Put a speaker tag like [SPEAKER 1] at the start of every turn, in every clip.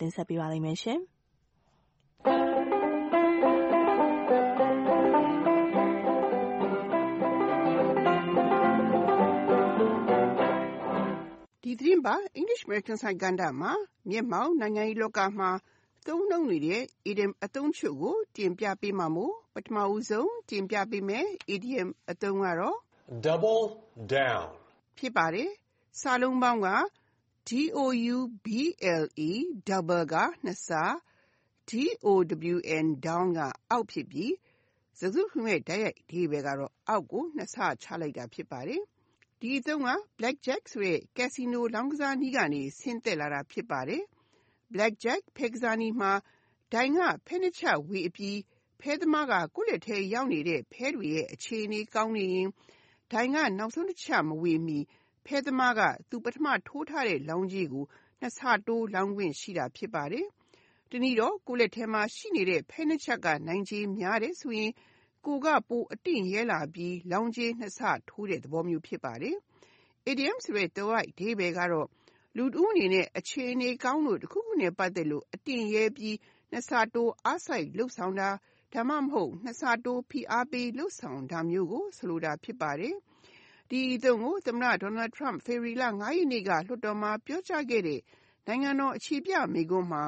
[SPEAKER 1] တင်ဆက်ပေးပါလိမ့်မယ်ရှင်
[SPEAKER 2] ဒီသတင်းပါ English American ဆိုင်ကဏ္ဍမှာ မျက်မှောက်နိုင်ငံရေးလောကမှာ သုံးနှုန်းနေတဲ့ idiom အသုံးချို့ကို တင်ပြပေးမှာမို့ ပထမဦးဆုံးတင်ပြပေးမယ် idiom အသုံးကတော့
[SPEAKER 3] double down
[SPEAKER 2] ဖြစ်ပါတယ်။စာလုံးပေါင်းက D-O-U-B-L-E double က နှစ်ဆ D-O-W-N down က အောက်ဖြစ်ပြီး စကားစုတခုလုံးရဲ့ တိုက်ရိုက်အဓိပ္ပါယ်ကတော့အောက်ကို နှစ်ဆချလိုက်တာ ဖြစ်ပါတယ်။ဒီအသုံးက Blackjack ဆိုတဲ့ casino လောင်းကစားနည်းကနေ ဆင်းသက်လာတာ ဖြစ်ပါတယ်။ Blackjack ဖဲကစားနည်းမှာ ဒိုင်က ဖဲနှစ်ချပ်ဝေအပြီး ဖဲသမားက ကိုယ့်လက်ထဲရောက်နေတဲ့ ဖဲတွေရဲ့ အခြေအနေကောင်းနေရင် ဒိုင်က နောက်ဆုံးတချပ်မဝေမီ ဖဲသမားက သူပထမထိုးထားတဲ့ လောင်းကြီးကို နှစ်ဆတိုး လောင်းခွင့်ရှိတာ ဖြစ်ပါတယ်။တနည်းတော့ ကိုယ့်လက်ထဲမှာ ရှိနေတဲ့ ဖဲနှစ်ချပ်က နိုင်ခြေများတယ်ဆိုရင် ကိုယ်က ပိုအတင့်ရဲလာပြီး လောင်းကြီးနှစ်ဆထိုးတဲ့သဘောမျိုး ဖြစ်ပါတယ်။ Idiom ဆိုတဲ့သွယ်ဝိုက်အဓိပ္ပါယ်ကတော့ လူတဦးအနေနဲ့ အခြေအနေကောင်းလို့ တခုခုနဲ့ ပတ်သက်လို့ အတင့်ရဲပြီး နှစ်ဆတိုး အားစိုက်လုပ်ဆောင်တာ ဒါမှမဟုတ် နှစ်ဆတိုး ဖိအားပေး လုပ်ဆောင်တာမျိုးကို ဆိုလိုတာ ဖြစ်ပါတယ်။ ဒီအသုံးကို သမ္မတ Donald Trump ဖေဖော်ဝါရီလ ၅ ရက်နေ့က လွှတ်တော်မှာ ပြောကြားခဲ့တဲ့ နိုင်ငံတော်အခြေပြမိန့်ခွန်းမှာ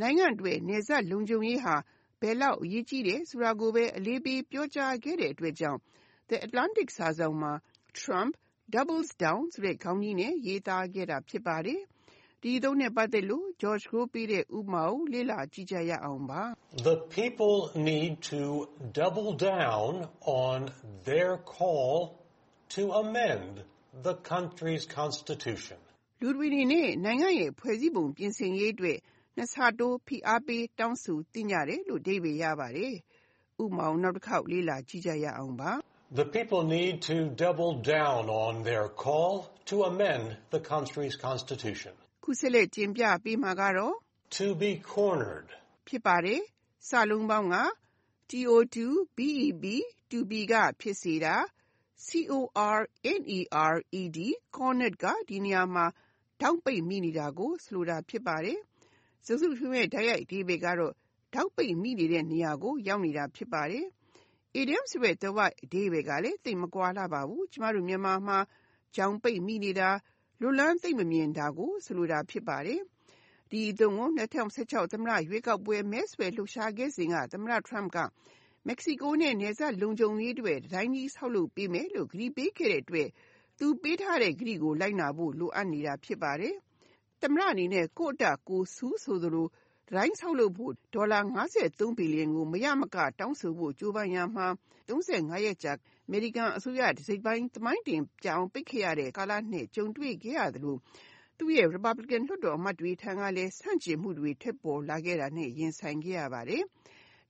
[SPEAKER 2] နိုင်ငံအတွက် နယ်စပ်လုံခြုံရေးဟာ ဘယ်လောက်အရေးကြီးတယ်ဆိုတာကိုပဲ အလေးပေးပြောကြားခဲ့တဲ့အတွက်ကြောင့် The Atlantic စာစောင်မှာ Trump doubles down ဆိုတဲ့ ခေါင်းကြီးနဲ့ ရေးသားခဲ့တာ ဖြစ်ပါတယ်။ဒီအသုံးနဲ့ ပတ်သက်လို့ George ကိုပေးတဲ့ ဥပမာကို လေ့လာကြည့်ကြရအောင်ပါ။
[SPEAKER 3] The people need to double down on their call to amend the country's constitution.
[SPEAKER 2] လူတွေအနေနဲ့ နိုင်ငံရဲ့ဖွဲ့စည်းပုံပြင်ဆင်ရေးအတွက် နှစ်ဆတိုး ဖိအားပေးတောင်းဆိုသင့်ကြတယ်လို့ အဓိပ္ပါယ်ရပါတယ်။ဥပမာကို နောက်တစ်ခေါက်လေ့လာကြည့်ကြရအောင်ပါ။
[SPEAKER 3] The people need to double down on their call to amend the country's constitution.
[SPEAKER 2] ခုဆက်လက်တင်ပြပေးမှာကတော့
[SPEAKER 3] To be cornered.
[SPEAKER 2] ဖြစ်ပါတယ်။စာလုံးပေါင်းက to beb to be က ဖြစ်စေတာ cornerd cornered က ဒီနေရာမှာ ထောက်ပိတ်မိနေတာကို ဆိုလိုတာ ဖြစ်ပါတယ်။စကားစုတခုလုံးရဲ့ တိုက်ရိုက်အဓိပ္ပါယ်ကတော့ ထောက်ပိတ်မိနေတဲ့နေရာကို ရောက်နေတာ ဖြစ်ပါတယ်။ Idiom ဆိုတဲ့သွယ်ဝိုက်အဓိပ္ပါယ်ကလည်း သိပ်မကွာလှပါဘူး။ကျမတို့ မြန်မာမှာ ချောင်ပိတ်မိနေတာ လွတ်လန်းသိပ်မမြင်တာကို ဆိုလိုတာ ဖြစ်ပါတယ်။ဒီအသုံးကို2016သမ္မတရွေးကောက်ပွဲ မဲဆွယ်လှုပ်ရှားခဲ့စဉ်က သမ္မတ Trump က မက္ကဆီကိုနဲ့ နယ်စပ်လုံခြုံရေးအတွက် တံတိုင်းကြီးဆောက်လုပ်ပေးမယ်လို့ ကတိပေးခဲ့တဲ့အတွက် သူပေးထားတဲ့ကတိကို လိုက်နာဖို့ လိုအပ်နေတာ ဖြစ်ပါတယ်။သမ္မတအနေနဲ့ ကိုယ့်အတကိုယ်ဆူဆိုသလို တံတိုင်းဆောက်လုပ်ဖို့ ဒေါ်လာ53ဘီလီယံကို မရမက တောင်းဆိုဖို့ ကြိုးပမ်းရာမှာ35ရက်ကြာ အမေရိကန်အစိုးရ တစိတ်ပိုင်း သမိုင်းတင်ကြအောင် ပိတ်ခဲ့ရတဲ့ကာလနဲ့ ကြုံတွေ့ခဲ့ရသလို သူ့ရဲ့ Republican လွှတ်တော်အမတ်တွေထံကလည်း ဆန့်ကျင်မှုတွေ ထွက်ပေါ်လာခဲ့တာနဲ့ ရင်ဆိုင်ခဲ့ရပါတယ်။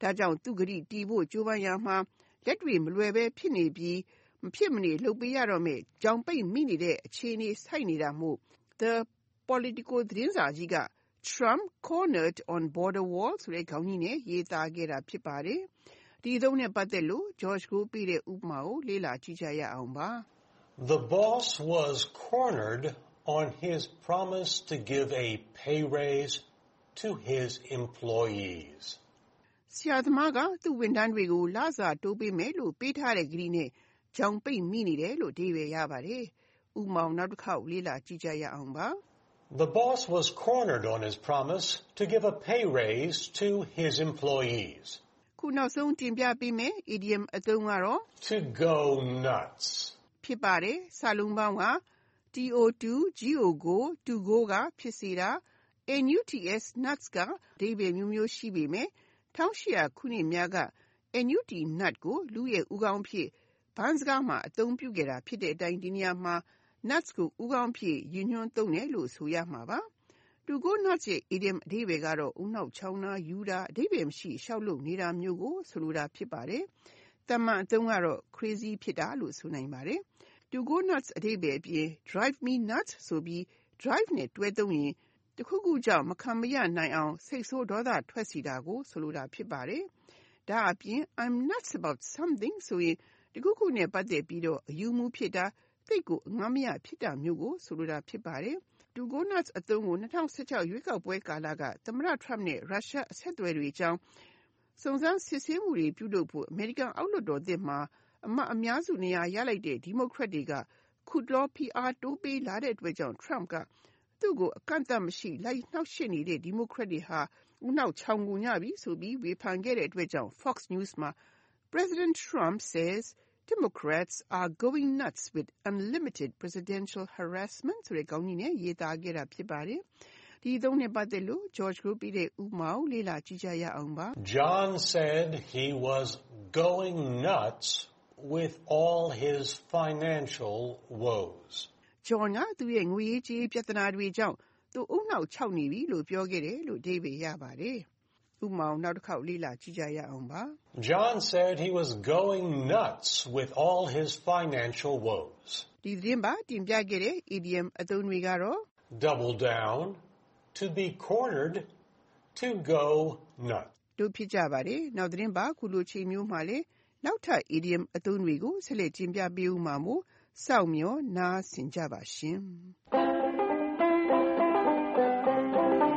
[SPEAKER 2] ဒါကြောင့်သူ့ကတိတည်ဖို့ကြိုးပမ်းရာမှာလက်တွေမလွယ်ပဲဖြစ်နေပြီးမဖြစ်မနေလုပ်ပေးရတော့မယ့်ကြောင်ပိတ်မိနေတဲ့အခြေအနေဆိုက်နေတာမို့ The Politico သတင်းစာကြီးက Trump cornered on border wall ဆိုတဲ့ခေါင်းကြီးနဲ့ရေးသားခဲ့တာဖြစ်ပါတယ်။ဒီအသုံးနဲ့ပတ်သက်လို့ George ကိုပေးတဲ့ဥပမာကိုလေ့လာကြည့်ကြရအောင်ပါ။
[SPEAKER 3] The boss was cornered on his promise to give a pay raise to his employees.
[SPEAKER 2] ဆရာသမားက သူ့ဝန်ထမ်းတွေကို လစာတိုးပေးမယ်လို့ ပေးထားတဲ့ကတိနဲ့ကြောင်ပိတ်မိနေတယ်လို့အဓိပ္ပါယ်ရပါတယ်။ဥပမာကိုနောက်တစ်ခေါက်လေ့လာကြည့်ကြရအောင်ပါ။
[SPEAKER 3] The boss was cornered on his promise to give a pay raise to his employees.
[SPEAKER 2] ခုနောက်ဆုံးတင်ပြပေးမယ် idiom အသုံးကတော့
[SPEAKER 3] To go nuts.
[SPEAKER 2] ဖြစ်ပါတယ်။စာလုံးပေါင်းက to go to go ကဖြစ်စေတာ nuts nuts က အဓိပ္ပါယ်မျိုးမျိုး ရှိပေမယ့် 1800ခုနှစ်များက nut nut ကို လူရဲ့ဦးခေါင်းအဖြစ် ဘန်းစကားမှာ အသုံးပြုခဲ့တာ ဖြစ်တဲ့အတိုင်း ဒီနေရာမှာ nuts ကို ဦးခေါင်းအဖြစ် ရည်ညွှန်းသုံးတယ်လို့ ဆိုရမှာပါ။ To go nuts ရဲ့ idiom အဓိပ္ပါယ်ကတော့ ဦးနှောက်ချောင်းတာ၊ရူးတာ၊အဓိပ္ပါယ်မရှိ လျှောက်လုပ်နေတာမျိုးကို ဆိုလိုတာ ဖြစ်ပါတယ်။သာမန်အသုံးကတော့ crazy ဖြစ်တာလို့ ဆိုနိုင်ပါတယ်။ To go nuts အဓိပ္ပါယ်အပြင် drive me nuts ဆိုပြီး drive နဲ့ တွဲသုံးရင် တခုခုကြောင့် မခံမရပ်နိုင်အောင် စိတ်ဆိုးဒေါသထွက်စေတာကို ဆိုလိုတာ ဖြစ်ပါတယ်။ဒါ့အပြင် I'm nuts about something ဆိုရင် တခုခုနဲ့ ပတ်သက်ပြီးတော့အယူမူဖြစ်တာ သိပ်ကို အငတ်မရ ဖြစ်တာမျိုးကို ဆိုလိုတာ ဖြစ်ပါတယ်။ To go nuts အသုံးကို2016ရွေးကောက်ပွဲကာလက သမ္မတ Trump နဲ့ ရုရှားအဆက်အသွယ်တွေအကြောင်း စုံစမ်းစစ်ဆေးမှုတွေ ပြုလုပ်ဖို့ အမေရိကန် အောက်လွှတ်တော်သစ်မှာ အမတ်အများစု နေရာရလိုက်တဲ့ ဒီမိုကရက်တွေက ခုတလော ဖိအားတိုးပေးလာတဲ့အတွက်ကြောင့် Trump က သူ့ကိုအကန့်အသတ်မရှိလိုက်နှောင့်ယှက်နေတဲ့ဒီမိုကရက်တွေဟာဦးနှောက်ချောင်ကုန်ကြပြီဆိုပြီးဝေဖန်ခဲ့တဲ့အတွက်ကြောင့် Fox News မှာ President Trump says Democrats are going nuts with unlimited presidential harassment ဆိုတဲ့ခေါင်းကြီးနဲ့ရေးသားခဲ့တာဖြစ်ပါတယ်။ဒီအသုံးနဲ့ပတ်သက်လို့ George ကိုပြီးတဲ့ဥပမာကိုလေ့လာကြည့်ကြရအောင်ပါ။
[SPEAKER 3] John said he was going nuts with all his financial woes.
[SPEAKER 2] John က သူ့ရဲ့ ငွေရေးကြေးရေး ပြဿနာတွေကြောင့် သူဦးနှောက်ခြောက်နေပြီလို့ ပြောခဲ့တယ်လို့အဓိပ္ပာယ်ရပါတယ်။ဥပမာကိုနောက်တစ်ခေါက်လေ့လာကြည့်ကြရအောင်ပါ။
[SPEAKER 3] John said he was going nuts with all his financial woes.
[SPEAKER 2] ဒီသတင်းပါတင်ပြခဲ့တဲ့ idiom အသုံးတွေကတော့
[SPEAKER 3] Double down, to be cornered, to go nuts.
[SPEAKER 2] တို့ ဖြစ်ကြပါတယ်။နောက်သတင်းပါခုလိုချိန်မျိုးမှာလေနောက်ထပ် idiom အသုံးတွေကို ဆက်လက်တင်ပြပေးဦးမှာမို့ စောင့်မျှော်နားဆင်ကြပါရှင်။